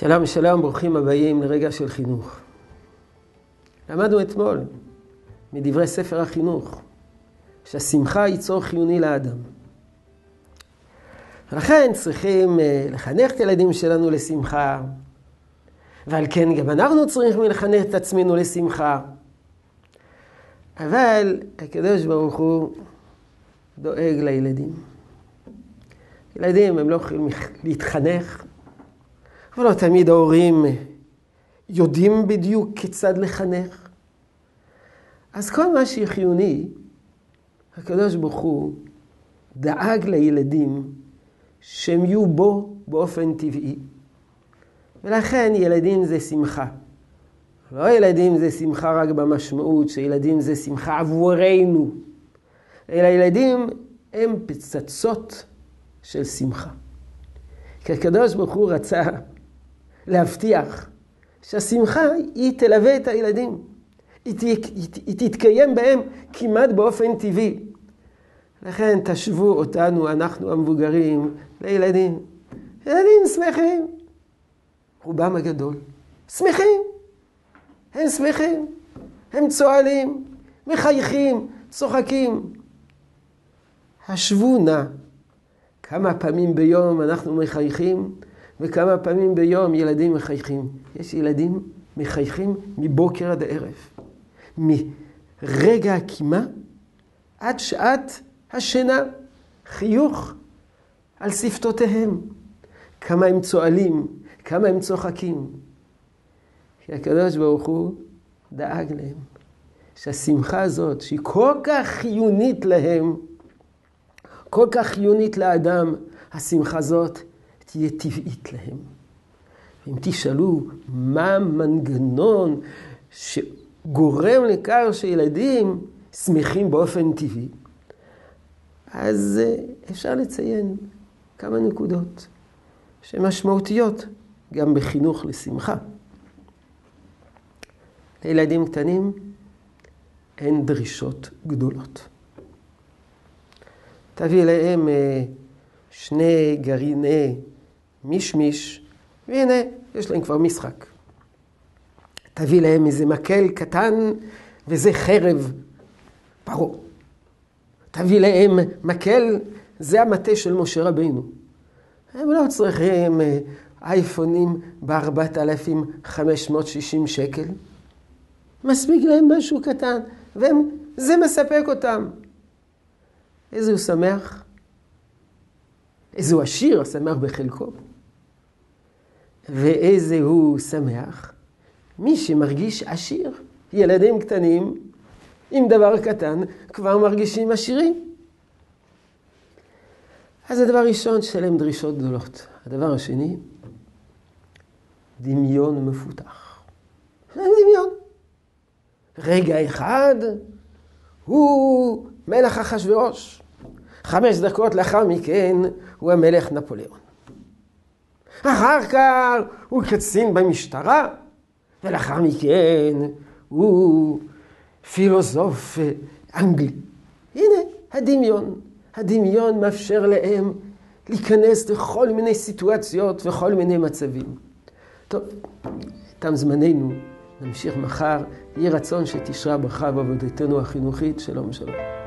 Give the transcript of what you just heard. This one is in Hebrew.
שלום שלום, ברוכים הבאים לרגע של חינוך. למדנו אתמול מדברי ספר החינוך שהשמחה היא צורך חיוני לאדם. ולכן צריכים אה, לחנך את הילדים שלנו לשמחה, ועל כן גם אנחנו צריכים לחנך את עצמנו לשמחה. אבל הקדוש ברוך הוא דואג לילדים. ילדים הם לא יכולים להתחנך, ולא תמיד ההורים יודעים בדיוק כיצד לחנך. אז כל מה שחיוני, הקדוש ברוך הוא דאג לילדים שהם יהיו בו באופן טבעי. ולכן ילדים זה שמחה. לא ילדים זה שמחה רק במשמעות שילדים זה שמחה עבורנו, אלא ילדים הם פצצות של שמחה. כי הקדוש ברוך הוא רצה להבטיח שהשמחה היא תלווה את הילדים. היא, ת, היא, היא תתקיים בהם כמעט באופן טבעי. לכן תשוו אותנו, אנחנו המבוגרים, לילדים. ילדים שמחים. רובם הגדול. שמחים. הם שמחים. הם צוהלים, מחייכים, צוחקים. השוו נא כמה פעמים ביום אנחנו מחייכים וכמה פעמים ביום ילדים מחייכים. יש ילדים מחייכים מבוקר עד הערב. מרגע הקימה עד שעת השינה. חיוך על שפתותיהם. כמה הם צועלים, כמה הם צוחקים. כי הקדוש ברוך הוא דאג להם. שהשמחה הזאת, שהיא כל כך חיונית להם, כל כך חיונית לאדם, השמחה הזאת תהיה טבעית להם. אם תשאלו מה המנגנון שגורם לכך שילדים שמחים באופן טבעי, אז אה, אפשר לציין כמה נקודות שהן משמעותיות גם בחינוך לשמחה. לילדים קטנים אין דרישות גדולות. תביא להם אה, שני גרעיני מישמיש, והנה, יש להם כבר משחק. תביא להם איזה מקל קטן וזה חרב פרעה. תביא להם מקל, זה המטה של משה רבינו. הם לא צריכים אה, אייפונים ב-4,560 שקל. מספיק להם משהו קטן, וזה מספק אותם. איזה הוא שמח? איזה הוא עשיר, השמח בחלקו. ואיזה הוא שמח? מי שמרגיש עשיר. ילדים קטנים, עם דבר קטן, כבר מרגישים עשירים. אז הדבר ראשון, שלם דרישות גדולות. הדבר השני, דמיון מפותח. דמיון. רגע אחד הוא מלך אחשורוש. חמש דקות לאחר מכן הוא המלך נפוליאון. אחר כך הוא קצין במשטרה, ולאחר מכן הוא פילוסוף אנגלי. הנה הדמיון. הדמיון מאפשר להם להיכנס לכל מיני סיטואציות וכל מיני מצבים. טוב, תם זמננו, נמשיך מחר. יהי רצון שתשרה ברכה בעבודתנו החינוכית. שלום שלום.